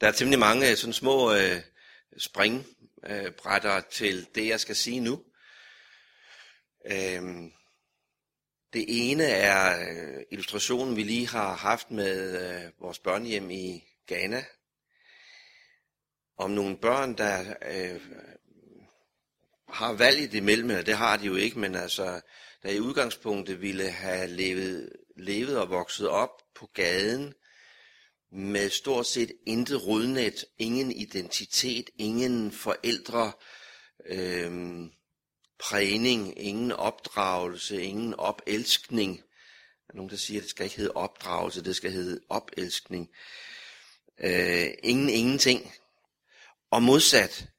Der er temmelig mange øh, sådan små øh, springbrætter øh, til det, jeg skal sige nu. Øhm, det ene er øh, illustrationen, vi lige har haft med øh, vores børnehjem i Ghana. Om nogle børn, der øh, har valget imellem, eller det har de jo ikke, men altså, der i udgangspunktet ville have levet, levet og vokset op på gaden, med stort set intet rodnet, ingen identitet, ingen forældre, øh, prægning, ingen opdragelse, ingen opelskning. Der er nogen, der siger, at det skal ikke hedde opdragelse, det skal hedde opelskning. Øh, ingen ingenting. Og modsat,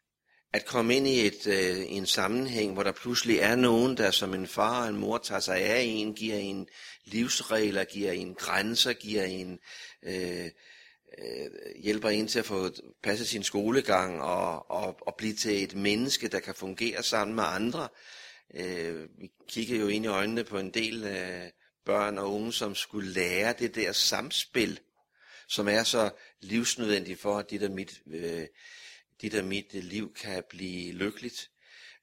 at komme ind i et, øh, en sammenhæng, hvor der pludselig er nogen, der som en far og en mor tager sig af en, giver en livsregler, giver en grænser, giver en øh, øh, hjælper en til at få passet sin skolegang og, og, og blive til et menneske, der kan fungere sammen med andre. Øh, vi kigger jo ind i øjnene på en del øh, børn og unge, som skulle lære det der samspil, som er så livsnødvendigt for, at dit og mit, øh, dit og mit øh, liv kan blive lykkeligt.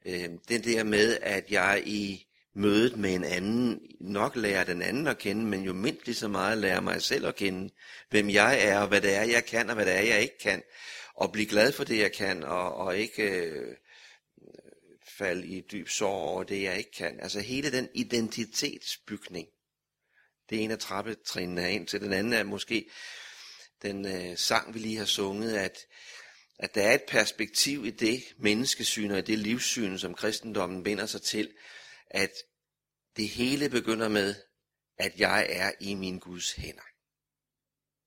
Øh, det der med, at jeg i mødet med en anden, nok lærer den anden at kende, men jo mindst lige så meget lærer mig selv at kende, hvem jeg er, og hvad det er, jeg kan, og hvad det er, jeg ikke kan, og blive glad for det, jeg kan, og, og ikke øh, falde i dyb sorg over det, jeg ikke kan. Altså hele den identitetsbygning, det er en af trappetrinene ind til. Den anden er måske den øh, sang, vi lige har sunget, at, at der er et perspektiv i det menneskesyn og i det livssyn, som kristendommen binder sig til, at det hele begynder med, at jeg er i min Guds hænder.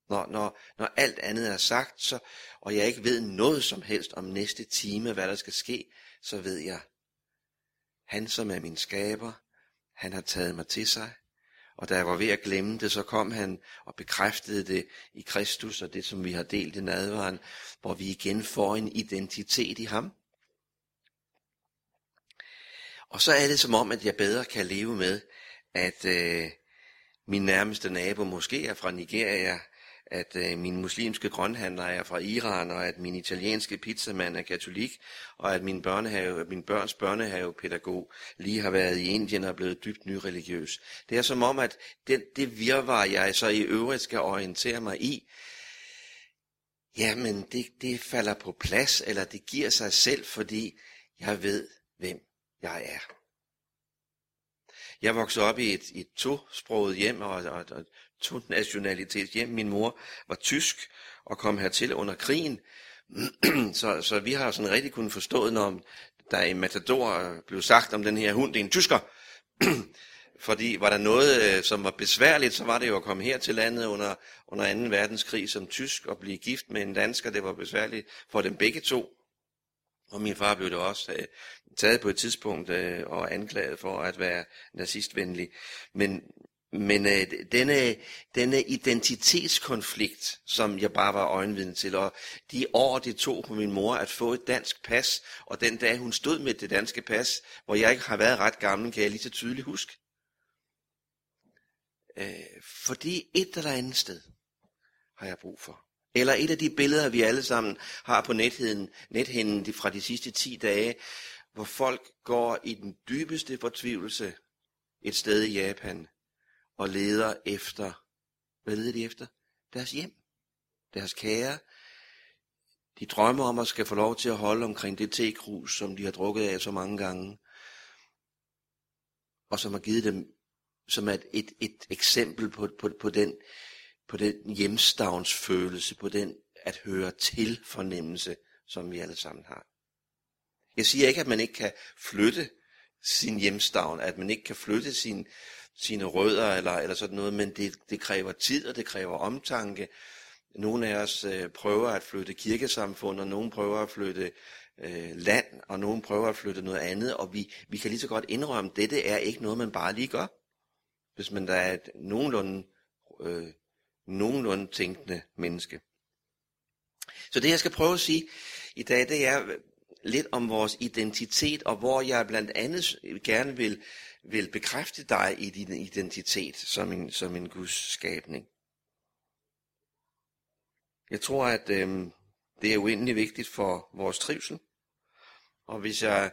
Når, når, når alt andet er sagt, så, og jeg ikke ved noget som helst om næste time, hvad der skal ske, så ved jeg, han som er min skaber, han har taget mig til sig. Og da jeg var ved at glemme det, så kom han og bekræftede det i Kristus, og det som vi har delt i nadvaren, hvor vi igen får en identitet i ham. Og så er det som om, at jeg bedre kan leve med, at øh, min nærmeste nabo måske er fra Nigeria, at øh, min muslimske grønhandler er fra Iran, og at min italienske pizzamand er katolik, og at min, børnehave, min børns børnehavepædagog lige har været i Indien og er blevet dybt nyreligiøs. Det er som om, at det, det virvar, jeg så i øvrigt skal orientere mig i, jamen det, det falder på plads, eller det giver sig selv, fordi jeg ved, hvem jeg er. Jeg voksede op i et, et tosproget hjem og, og, og to nationalitets hjem. Min mor var tysk og kom hertil under krigen. så, så vi har sådan rigtig kunnet forstået, når der i Matador blev sagt om den her hund, det er en tysker. Fordi var der noget, øh, som var besværligt, så var det jo at komme her til landet under, under 2. verdenskrig som tysk og blive gift med en dansker. Det var besværligt for dem begge to. Og min far blev det også øh, taget på et tidspunkt øh, og anklaget for at være nazistvenlig. Men, men øh, denne, denne identitetskonflikt, som jeg bare var øjenvidne til, og de år, det tog på min mor at få et dansk pas, og den dag hun stod med det danske pas, hvor jeg ikke har været ret gammel, kan jeg lige så tydeligt huske. Øh, fordi et eller andet sted har jeg brug for. Eller et af de billeder, vi alle sammen har på netheden, nethinden fra de sidste 10 dage, hvor folk går i den dybeste fortvivlelse et sted i Japan og leder efter, hvad leder de efter? Deres hjem, deres kære. De drømmer om at skal få lov til at holde omkring det tekrus, som de har drukket af så mange gange, og som har givet dem som er et, et, et eksempel på, på, på den på den hjemstavnsfølelse, på den at høre til fornemmelse, som vi alle sammen har. Jeg siger ikke, at man ikke kan flytte sin hjemstavn, at man ikke kan flytte sin, sine rødder eller, eller sådan noget, men det, det kræver tid, og det kræver omtanke. Nogle af os øh, prøver at flytte kirkesamfund, og nogle prøver at flytte øh, land, og nogle prøver at flytte noget andet, og vi, vi kan lige så godt indrømme, at dette er ikke noget, man bare lige gør. Hvis man der er et nogenlunde øh, nogenlunde tænkende menneske. Så det jeg skal prøve at sige i dag, det er lidt om vores identitet, og hvor jeg blandt andet gerne vil, vil bekræfte dig i din identitet som en, som en Guds skabning. Jeg tror, at øh, det er uendelig vigtigt for vores trivsel. Og hvis jeg,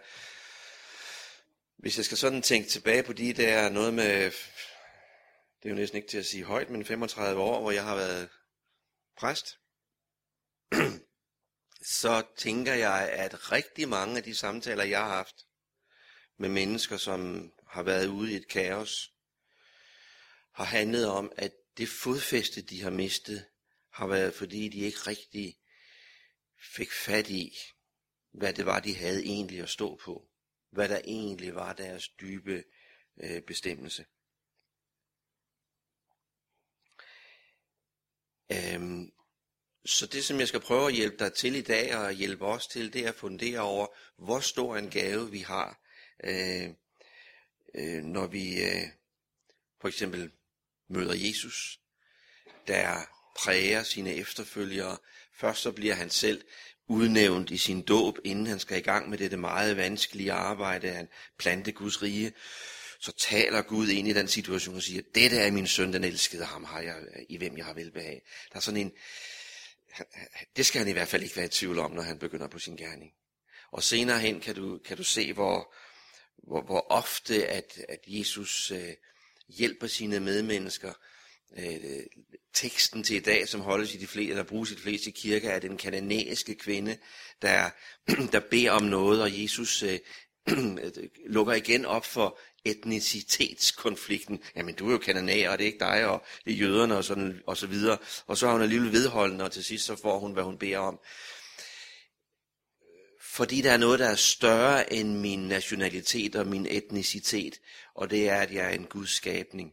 hvis jeg skal sådan tænke tilbage på de der noget med, det er jo næsten ikke til at sige højt, men 35 år, hvor jeg har været præst, så tænker jeg, at rigtig mange af de samtaler, jeg har haft med mennesker, som har været ude i et kaos, har handlet om, at det fodfæste, de har mistet, har været, fordi de ikke rigtig fik fat i, hvad det var, de havde egentlig at stå på. Hvad der egentlig var deres dybe øh, bestemmelse. Øhm, så det, som jeg skal prøve at hjælpe dig til i dag, og hjælpe os til, det er at fundere over, hvor stor en gave vi har, øh, øh, når vi øh, for eksempel møder Jesus, der præger sine efterfølgere. Først så bliver han selv udnævnt i sin dåb, inden han skal i gang med dette meget vanskelige arbejde, han plante Guds rige. Så taler Gud ind i den situation og siger, dette er min søn, den elskede ham, har jeg, i hvem jeg har velbehag. Der er sådan en, det skal han i hvert fald ikke være i tvivl om, når han begynder på sin gerning. Og senere hen kan du, kan du se, hvor, hvor, hvor ofte at, at Jesus øh, hjælper sine medmennesker. Øh, teksten til i dag, som holdes i de fleste, eller bruges i de fleste kirker, er den kananæiske kvinde, der, der beder om noget, og Jesus øh, Øh, lukker igen op for etnicitetskonflikten. Jamen, du er jo kananæer, og det er ikke dig, og det er jøderne, og, sådan, og så videre. Og så har hun alligevel vedholdende, og til sidst så får hun, hvad hun beder om. Fordi der er noget, der er større end min nationalitet og min etnicitet, og det er, at jeg er en Guds skabning.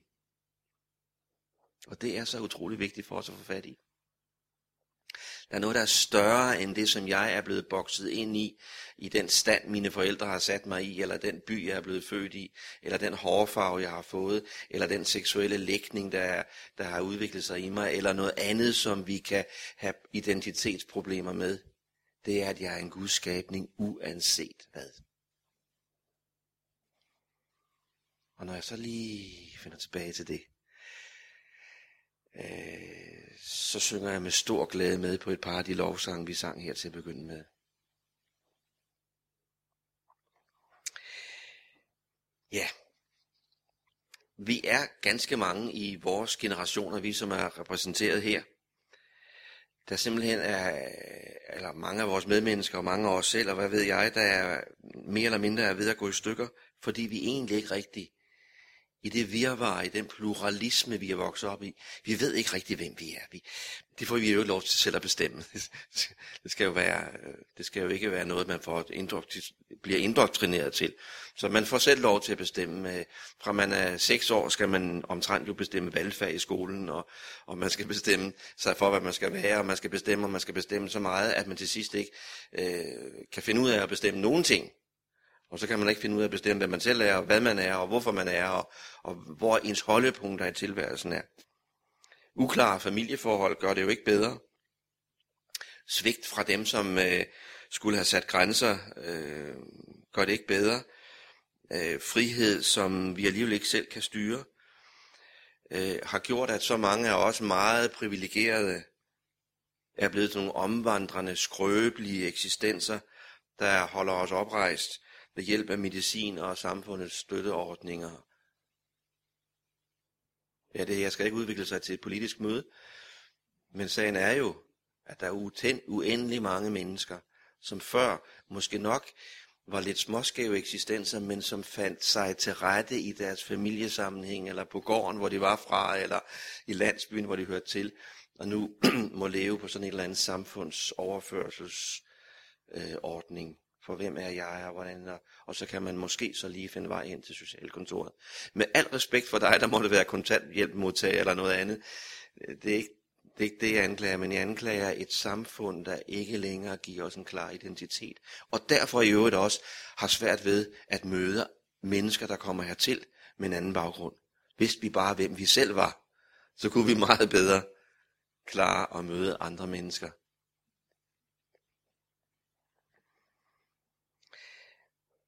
Og det er så utrolig vigtigt for os at få fat i. Der er noget, der er større end det, som jeg er blevet bokset ind i, i den stand, mine forældre har sat mig i, eller den by, jeg er blevet født i, eller den hårfarve, jeg har fået, eller den seksuelle lægning, der, er, der har udviklet sig i mig, eller noget andet, som vi kan have identitetsproblemer med. Det er, at jeg er en gudskabning, uanset hvad. Og når jeg så lige finder tilbage til det, øh, så synger jeg med stor glæde med på et par af de lovsange, vi sang her til at begynde med. Ja, vi er ganske mange i vores generationer, vi som er repræsenteret her, der simpelthen er, eller mange af vores medmennesker og mange af os selv, og hvad ved jeg, der er mere eller mindre er ved at gå i stykker, fordi vi egentlig ikke rigtig i det virvar, i den pluralisme, vi er vokset op i. Vi ved ikke rigtig, hvem vi er. Vi, det får vi jo ikke lov til selv at bestemme. Det skal jo, være, øh, det skal jo ikke være noget, man får bliver indoktrineret til. Så man får selv lov til at bestemme. Øh, fra man er 6 år, skal man omtrent jo bestemme valgfag i skolen, og, og man skal bestemme sig for, hvad man skal være, og man skal bestemme, og man skal bestemme så meget, at man til sidst ikke øh, kan finde ud af at bestemme nogen ting. Og så kan man ikke finde ud af at bestemme, hvad man selv er, og hvad man er, og hvorfor man er, og, og hvor ens holdepunkter i tilværelsen er. Uklare familieforhold gør det jo ikke bedre. Svigt fra dem, som øh, skulle have sat grænser, øh, gør det ikke bedre. Øh, frihed, som vi alligevel ikke selv kan styre, øh, har gjort, at så mange af os meget privilegerede er blevet nogle omvandrende, skrøbelige eksistenser, der holder os oprejst ved hjælp af medicin og samfundets støtteordninger. Ja, det her skal ikke udvikle sig til et politisk møde, men sagen er jo, at der er uendelig mange mennesker, som før måske nok var lidt småskæve eksistenser, men som fandt sig til rette i deres familiesammenhæng, eller på gården, hvor de var fra, eller i landsbyen, hvor de hørte til, og nu må leve på sådan en eller anden samfundsoverførselsordning. Øh, for hvem er jeg, og hvordan, og, og så kan man måske så lige finde vej ind til socialkontoret. Med al respekt for dig, der må det være kontanthjælpmodtager eller noget andet. Øh, det er ikke det, er ikke det, jeg anklager, men jeg anklager et samfund, der ikke længere giver os en klar identitet. Og derfor i øvrigt også har svært ved at møde mennesker, der kommer hertil med en anden baggrund. Hvis vi bare hvem vi selv var, så kunne vi meget bedre klare at møde andre mennesker.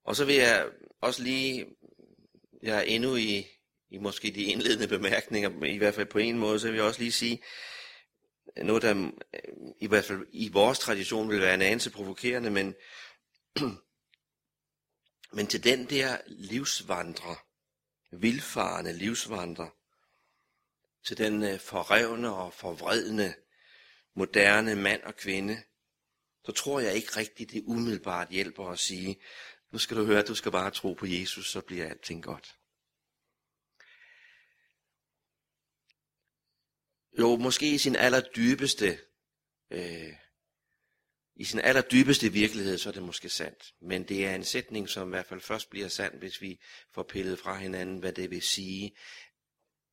Og så vil jeg også lige, jeg er endnu i, i måske de indledende bemærkninger, i hvert fald på en måde, så vil jeg også lige sige noget, der i hvert fald i vores tradition vil være en anelse provokerende, men, men til den der livsvandrer, vilfarende livsvandrer, til den øh, forrevne og forvredne, moderne mand og kvinde, så tror jeg ikke rigtigt, det umiddelbart hjælper at sige, nu skal du høre, at du skal bare tro på Jesus, så bliver alting godt. Jo, måske i sin allerdybeste, øh, i sin allerdybeste virkelighed, så er det måske sandt. Men det er en sætning, som i hvert fald først bliver sand, hvis vi får pillet fra hinanden, hvad det vil sige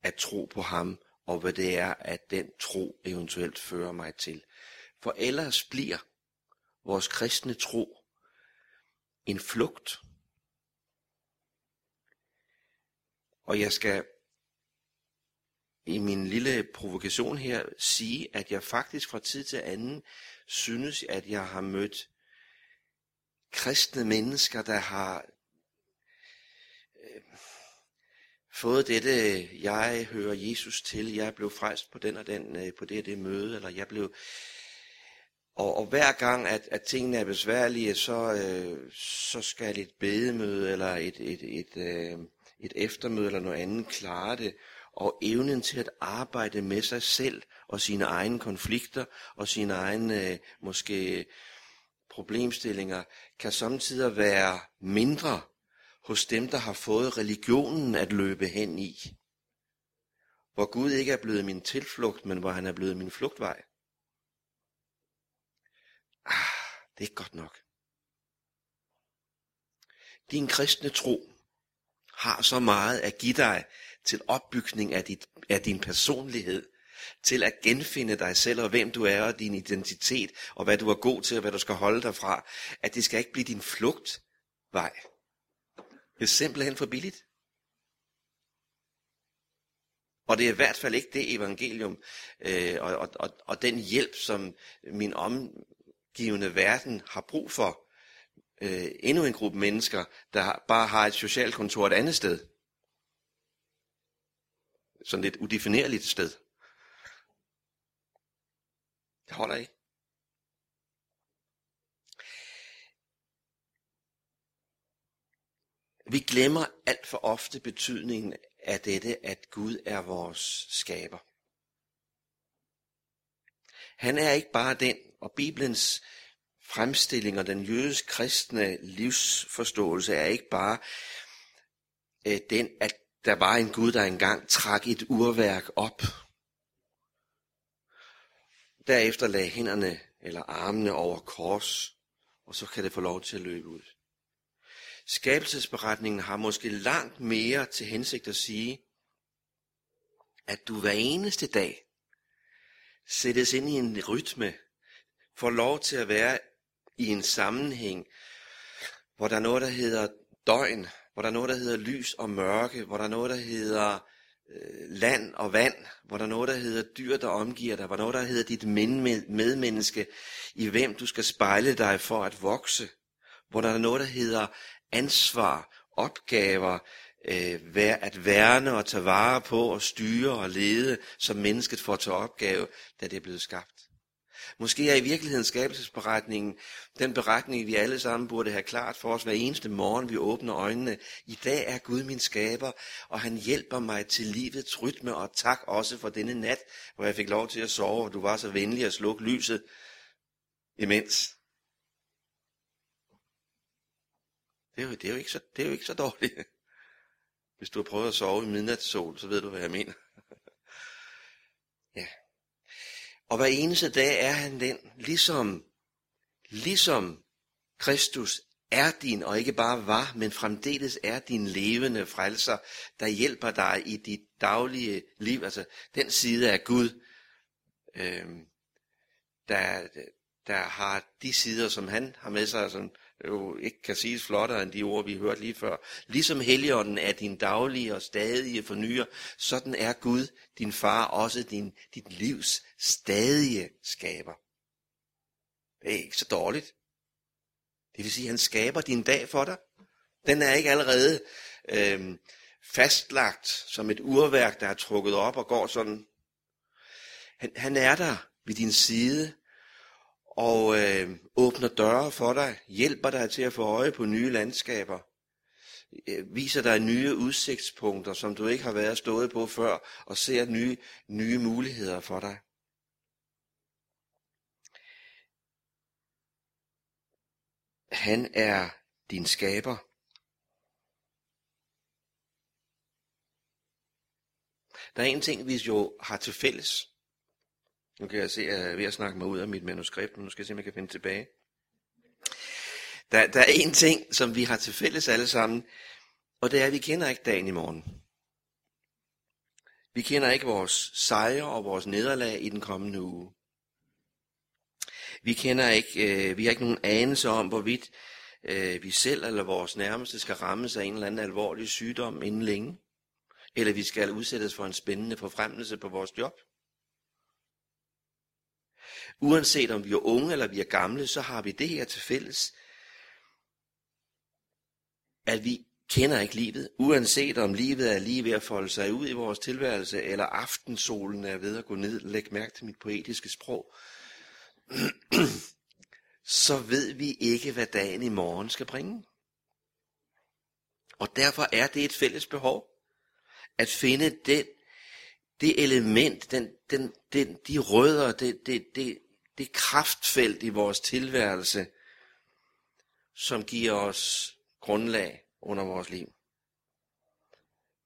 at tro på ham, og hvad det er, at den tro eventuelt fører mig til. For ellers bliver vores kristne tro en flugt. Og jeg skal i min lille provokation her sige, at jeg faktisk fra tid til anden synes, at jeg har mødt kristne mennesker, der har øh, fået dette, jeg hører Jesus til, jeg blev frelst på den og den, øh, på det og det møde, eller jeg blev... Og, og hver gang, at, at tingene er besværlige, så, øh, så skal et bedemøde, eller et, et, et, øh, et eftermøde, eller noget andet klare det og evnen til at arbejde med sig selv og sine egne konflikter og sine egne øh, måske problemstillinger kan samtidig være mindre hos dem, der har fået religionen at løbe hen i. Hvor Gud ikke er blevet min tilflugt, men hvor han er blevet min flugtvej. Ah, det er ikke godt nok. Din kristne tro har så meget at give dig, til opbygning af, dit, af din personlighed, til at genfinde dig selv og hvem du er og din identitet og hvad du er god til og hvad du skal holde dig fra, at det skal ikke blive din flugtvej. Det er simpelthen for billigt. Og det er i hvert fald ikke det evangelium øh, og, og, og, og den hjælp, som min omgivende verden har brug for. Øh, endnu en gruppe mennesker, der bare har et socialkontor et andet sted sådan lidt udefinerligt sted. Det holder ikke. Vi glemmer alt for ofte betydningen af dette, at Gud er vores skaber. Han er ikke bare den, og Bibelens fremstilling og den jødisk kristne livsforståelse er ikke bare øh, den, at der var en Gud, der engang trak et urværk op. Derefter lagde hænderne eller armene over kors, og så kan det få lov til at løbe ud. Skabelsesberetningen har måske langt mere til hensigt at sige, at du hver eneste dag sættes ind i en rytme, får lov til at være i en sammenhæng, hvor der er noget, der hedder døgn, hvor der er noget, der hedder lys og mørke, hvor der er noget, der hedder øh, land og vand, hvor der er noget, der hedder dyr, der omgiver dig, hvor der er noget, der hedder dit medmenneske, i hvem du skal spejle dig for at vokse, hvor der er noget, der hedder ansvar, opgaver, øh, at værne og tage vare på og styre og lede, som mennesket får til opgave, da det er blevet skabt. Måske er i virkeligheden skabelsesberetningen den beretning, vi alle sammen burde have klart for os hver eneste morgen, vi åbner øjnene. I dag er Gud min skaber, og han hjælper mig til livets rytme, og tak også for denne nat, hvor jeg fik lov til at sove, og du var så venlig at slukke lyset imens. Det er, jo, det, er jo ikke så, det er jo ikke så dårligt. Hvis du har prøvet at sove i midnatssol, så ved du, hvad jeg mener. ja. Og hver eneste dag er han den, ligesom, ligesom Kristus er din, og ikke bare var, men fremdeles er din levende frelser, der hjælper dig i dit daglige liv. Altså den side af Gud, øh, der, der har de sider, som han har med sig, som jo ikke kan siges flottere end de ord, vi hørte lige før. Ligesom Helligånden er din daglige og stadige fornyer, sådan er Gud, din far, også din, dit livs stadige skaber. Det er ikke så dårligt. Det vil sige, at han skaber din dag for dig. Den er ikke allerede øh, fastlagt som et urværk, der er trukket op og går sådan. Han, han er der ved din side, og øh, åbner døre for dig, hjælper dig til at få øje på nye landskaber, øh, viser dig nye udsigtspunkter, som du ikke har været stået på før, og ser nye, nye muligheder for dig. Han er din skaber. Der er en ting, vi jo har til fælles. Nu kan jeg se, at jeg er ved at snakke mig ud af mit manuskript, men nu skal jeg se, om jeg kan finde tilbage. Der, der er en ting, som vi har til fælles alle sammen, og det er, at vi kender ikke dagen i morgen. Vi kender ikke vores sejre og vores nederlag i den kommende uge. Vi kender ikke, øh, vi har ikke nogen anelse om, hvorvidt øh, vi selv eller vores nærmeste skal rammes af en eller anden alvorlig sygdom inden længe. Eller vi skal udsættes for en spændende forfremmelse på vores job. Uanset om vi er unge eller vi er gamle, så har vi det her til fælles, at vi kender ikke livet, uanset om livet er lige ved at folde sig ud i vores tilværelse, eller aftensolen er ved at gå ned, læg mærke til mit poetiske sprog, så ved vi ikke, hvad dagen i morgen skal bringe. Og derfor er det et fælles behov, at finde den, det element, den, den, den, de rødder, det, det, det, det kraftfelt i vores tilværelse, som giver os grundlag under vores liv.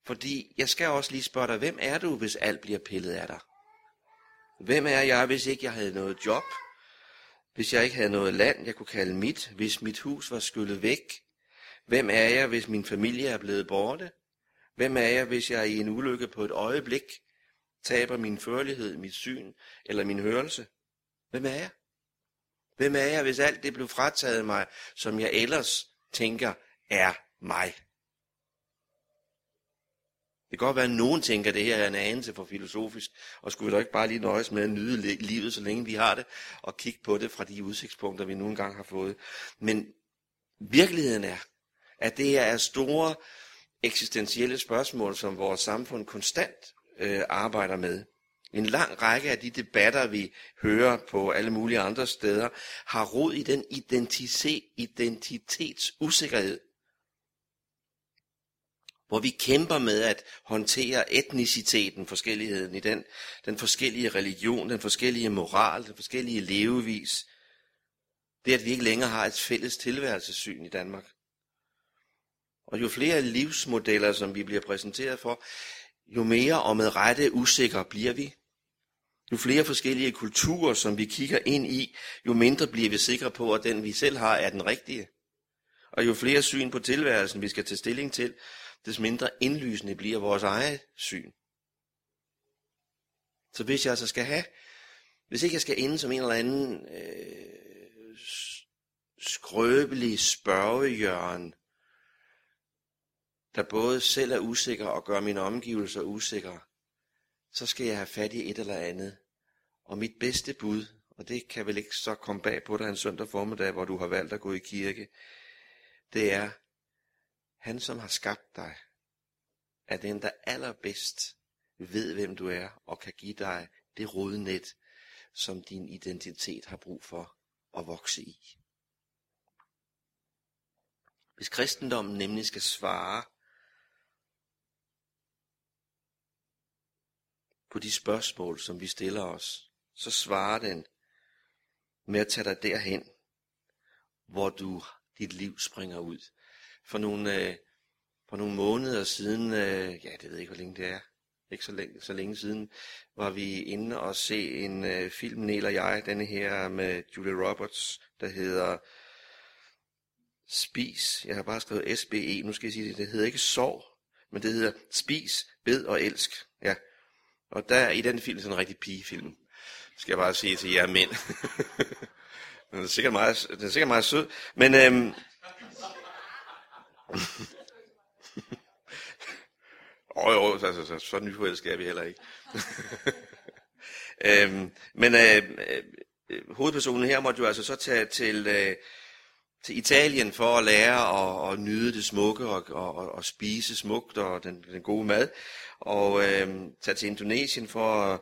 Fordi jeg skal også lige spørge dig, hvem er du, hvis alt bliver pillet af dig? Hvem er jeg, hvis ikke jeg havde noget job? Hvis jeg ikke havde noget land, jeg kunne kalde mit? Hvis mit hus var skyllet væk? Hvem er jeg, hvis min familie er blevet borte? Hvem er jeg, hvis jeg i en ulykke på et øjeblik taber min førlighed, mit syn eller min hørelse? Hvem er jeg? Hvem er jeg, hvis alt det blev frataget mig, som jeg ellers tænker er mig? Det kan godt være, at nogen tænker, at det her er en anelse for filosofisk, og skulle vi da ikke bare lige nøjes med at nyde livet, så længe vi har det, og kigge på det fra de udsigtspunkter, vi nogle gange har fået. Men virkeligheden er, at det her er store eksistentielle spørgsmål, som vores samfund konstant øh, arbejder med. En lang række af de debatter, vi hører på alle mulige andre steder, har rod i den identitetsusikkerhed, hvor vi kæmper med at håndtere etniciteten, forskelligheden i den, den forskellige religion, den forskellige moral, den forskellige levevis. Det, at vi ikke længere har et fælles tilværelsessyn i Danmark. Og jo flere livsmodeller, som vi bliver præsenteret for, jo mere og med rette usikre bliver vi. Jo flere forskellige kulturer, som vi kigger ind i, jo mindre bliver vi sikre på, at den vi selv har er den rigtige. Og jo flere syn på tilværelsen, vi skal tage stilling til, des mindre indlysende bliver vores eget syn. Så hvis jeg altså skal have, hvis ikke jeg skal ende som en eller anden øh, skrøbelig spørgejørn, der både selv er usikker og gør mine omgivelser usikre, så skal jeg have fat i et eller andet. Og mit bedste bud, og det kan vel ikke så komme bag på dig en søndag formiddag, hvor du har valgt at gå i kirke, det er, han som har skabt dig, er den, der allerbedst ved, hvem du er, og kan give dig det rodnet, som din identitet har brug for at vokse i. Hvis kristendommen nemlig skal svare på de spørgsmål, som vi stiller os, så svarer den med at tage dig derhen, hvor du dit liv springer ud. For nogle, øh, for nogle måneder siden, øh, ja, det ved jeg ikke, hvor længe det er, ikke så længe, så længe siden, var vi inde og se en øh, film, Niel og jeg, denne her med Julia Roberts, der hedder Spis. Jeg har bare skrevet SBE, nu skal jeg sige det, det hedder ikke Sov, men det hedder Spis, Bed og Elsk. Ja. Og der i den film, sådan en rigtig pigefilm, skal jeg bare sige til jer mænd. den, er sikkert meget, den er sikkert meget sød, men øhm, Åh oh, jo, altså, så, så nyforelsket er vi heller ikke. øhm, men øh, øh, øh, hovedpersonen her måtte jo altså så tage til, øh, til Italien for at lære at, at nyde det smukke og, og, og, og spise smukt og den, den gode mad. Og øh, tage til Indonesien for at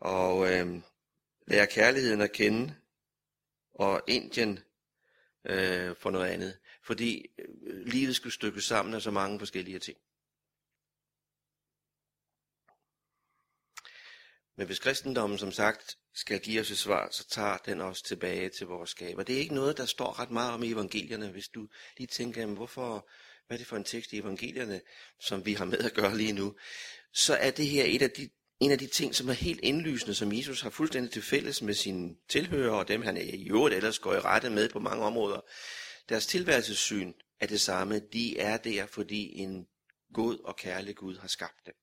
og, øh, lære kærligheden at kende. og Indien øh, for noget andet. Fordi øh, livet skulle stykkes sammen af så mange forskellige ting. Men hvis kristendommen som sagt skal give os et svar, så tager den os tilbage til vores skaber. Det er ikke noget, der står ret meget om i evangelierne. Hvis du lige tænker, jamen, hvorfor, hvad er det for en tekst i evangelierne, som vi har med at gøre lige nu, så er det her et af de, en af de ting, som er helt indlysende, som Jesus har fuldstændig til fælles med sine tilhørere, og dem han er i øvrigt ellers går i rette med på mange områder. Deres tilværelsessyn er det samme. De er der, fordi en god og kærlig Gud har skabt dem.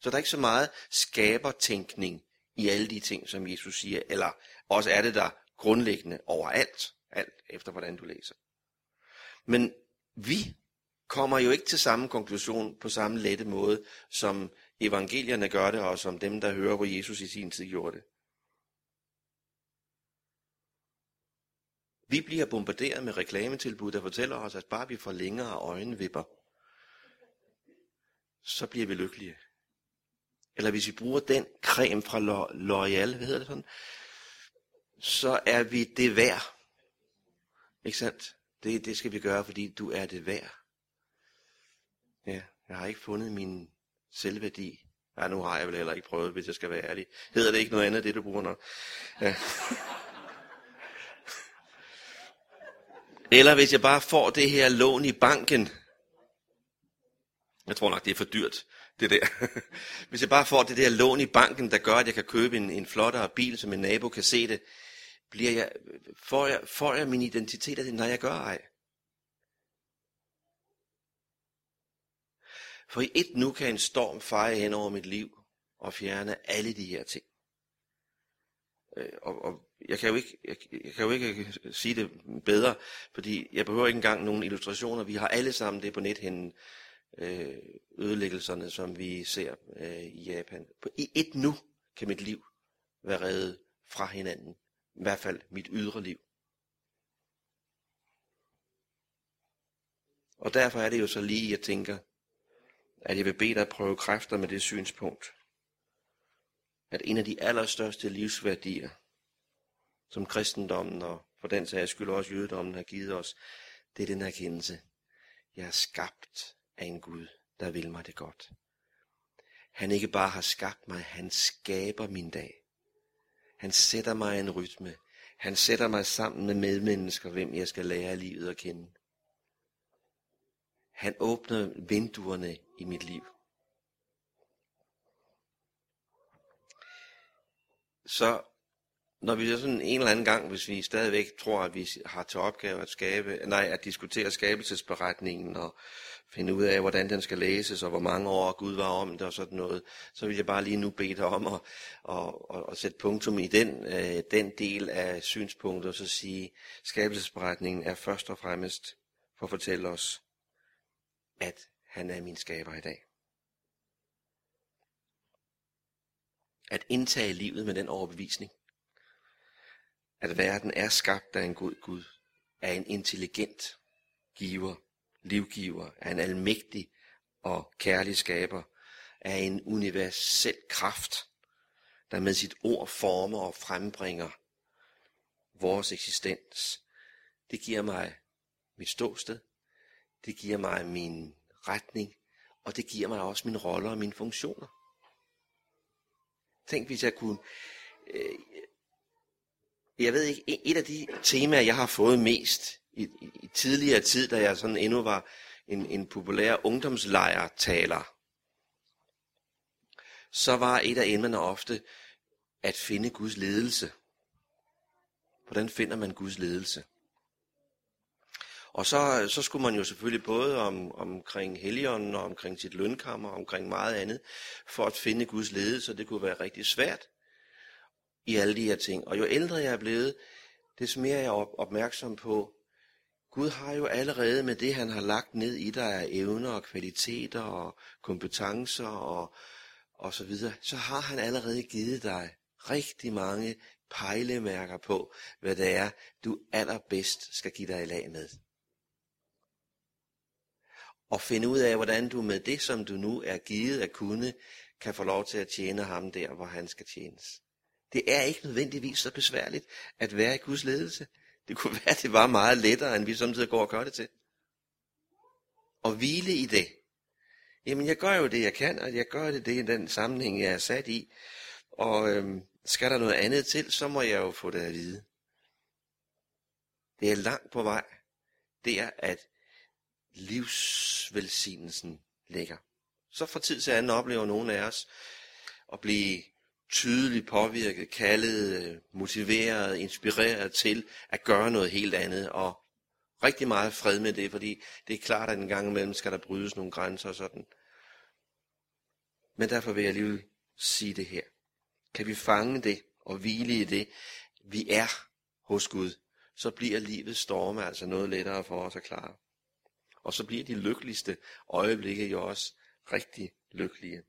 Så der er ikke så meget skabertænkning i alle de ting, som Jesus siger, eller også er det der grundlæggende overalt, alt efter hvordan du læser. Men vi kommer jo ikke til samme konklusion på samme lette måde, som evangelierne gør det, og som dem, der hører på Jesus i sin tid gjorde det. Vi bliver bombarderet med reklametilbud, der fortæller os, at bare vi får længere øjenvipper, så bliver vi lykkelige. Eller hvis vi bruger den creme fra L'Oreal, hvad hedder det sådan, så er vi det værd. Ikke sandt? Det, det skal vi gøre, fordi du er det værd. Ja, jeg har ikke fundet min selvværdi. Ja, nu har jeg vel heller ikke prøvet, hvis jeg skal være ærlig. Hedder det ikke noget andet, det du bruger nok? Ja. Eller hvis jeg bare får det her lån i banken. Jeg tror nok, det er for dyrt, det der. Hvis jeg bare får det der lån i banken, der gør, at jeg kan købe en, en flottere bil, så min nabo kan se det, bliver jeg, får, jeg, får jeg min identitet af det, når jeg gør ej? For i et nu kan en storm feje hen over mit liv og fjerne alle de her ting. Øh, og, og jeg kan jo ikke, jeg, jeg kan jo ikke sige det bedre, fordi jeg behøver ikke engang nogen illustrationer. Vi har alle sammen det på nethænden, øh, ødelæggelserne, som vi ser øh, i Japan. På i et nu kan mit liv være reddet fra hinanden. I hvert fald mit ydre liv. Og derfor er det jo så lige, jeg tænker, at jeg vil bede dig at prøve kræfter med det synspunkt, at en af de allerstørste livsværdier, som kristendommen og for den sags skyld også jødedommen har givet os, det er den erkendelse. Jeg er skabt af en Gud, der vil mig det godt. Han ikke bare har skabt mig, han skaber min dag. Han sætter mig en rytme. Han sætter mig sammen med medmennesker, hvem jeg skal lære livet at kende. Han åbner vinduerne i mit liv. Så når vi sådan en eller anden gang, hvis vi stadigvæk tror, at vi har til opgave at skabe, nej, at diskutere skabelsesberetningen og finde ud af, hvordan den skal læses, og hvor mange år Gud var om det og sådan noget, så vil jeg bare lige nu bede dig om at, at, at, at sætte punktum i den, øh, den del af synspunktet, og så sige, skabelsesberetningen er først og fremmest for at fortælle os, at han er min skaber i dag. At indtage livet med den overbevisning, at verden er skabt af en god Gud, af en intelligent giver, livgiver, af en almægtig og kærlig skaber, af en universel kraft, der med sit ord former og frembringer vores eksistens. Det giver mig mit ståsted, det giver mig min retning, og det giver mig også mine roller og mine funktioner. Tænk, hvis jeg kunne øh, jeg ved ikke, et af de temaer, jeg har fået mest i, i, i tidligere tid, da jeg sådan endnu var en, en populær ungdomslejrtaler, så var et af emnerne ofte at finde Guds ledelse. Hvordan finder man Guds ledelse? Og så, så skulle man jo selvfølgelig både om, omkring Helligånden og omkring sit lønkammer og omkring meget andet, for at finde Guds ledelse, det kunne være rigtig svært i alle de her ting. Og jo ældre jeg er blevet, desto mere er jeg opmærksom på, Gud har jo allerede med det, han har lagt ned i dig af evner og kvaliteter og kompetencer og, og så videre, så har han allerede givet dig rigtig mange pejlemærker på, hvad det er, du allerbedst skal give dig i lag med. Og finde ud af, hvordan du med det, som du nu er givet at kunne, kan få lov til at tjene ham der, hvor han skal tjenes. Det er ikke nødvendigvis så besværligt at være i Guds ledelse. Det kunne være, at det var meget lettere, end vi samtidig går og gør det til. Og hvile i det. Jamen, jeg gør jo det, jeg kan, og jeg gør det, det i den sammenhæng, jeg er sat i. Og øhm, skal der noget andet til, så må jeg jo få det at vide. Det er langt på vej. Det er, at livsvelsignelsen ligger. Så fra tid til anden oplever nogen af os at blive tydeligt påvirket, kaldet, øh, motiveret, inspireret til at gøre noget helt andet, og rigtig meget fred med det, fordi det er klart, at en gang imellem skal der brydes nogle grænser og sådan. Men derfor vil jeg lige sige det her. Kan vi fange det og hvile i det, vi er hos Gud, så bliver livets storme altså noget lettere for os at klare. Og så bliver de lykkeligste øjeblikke jo også rigtig lykkelige.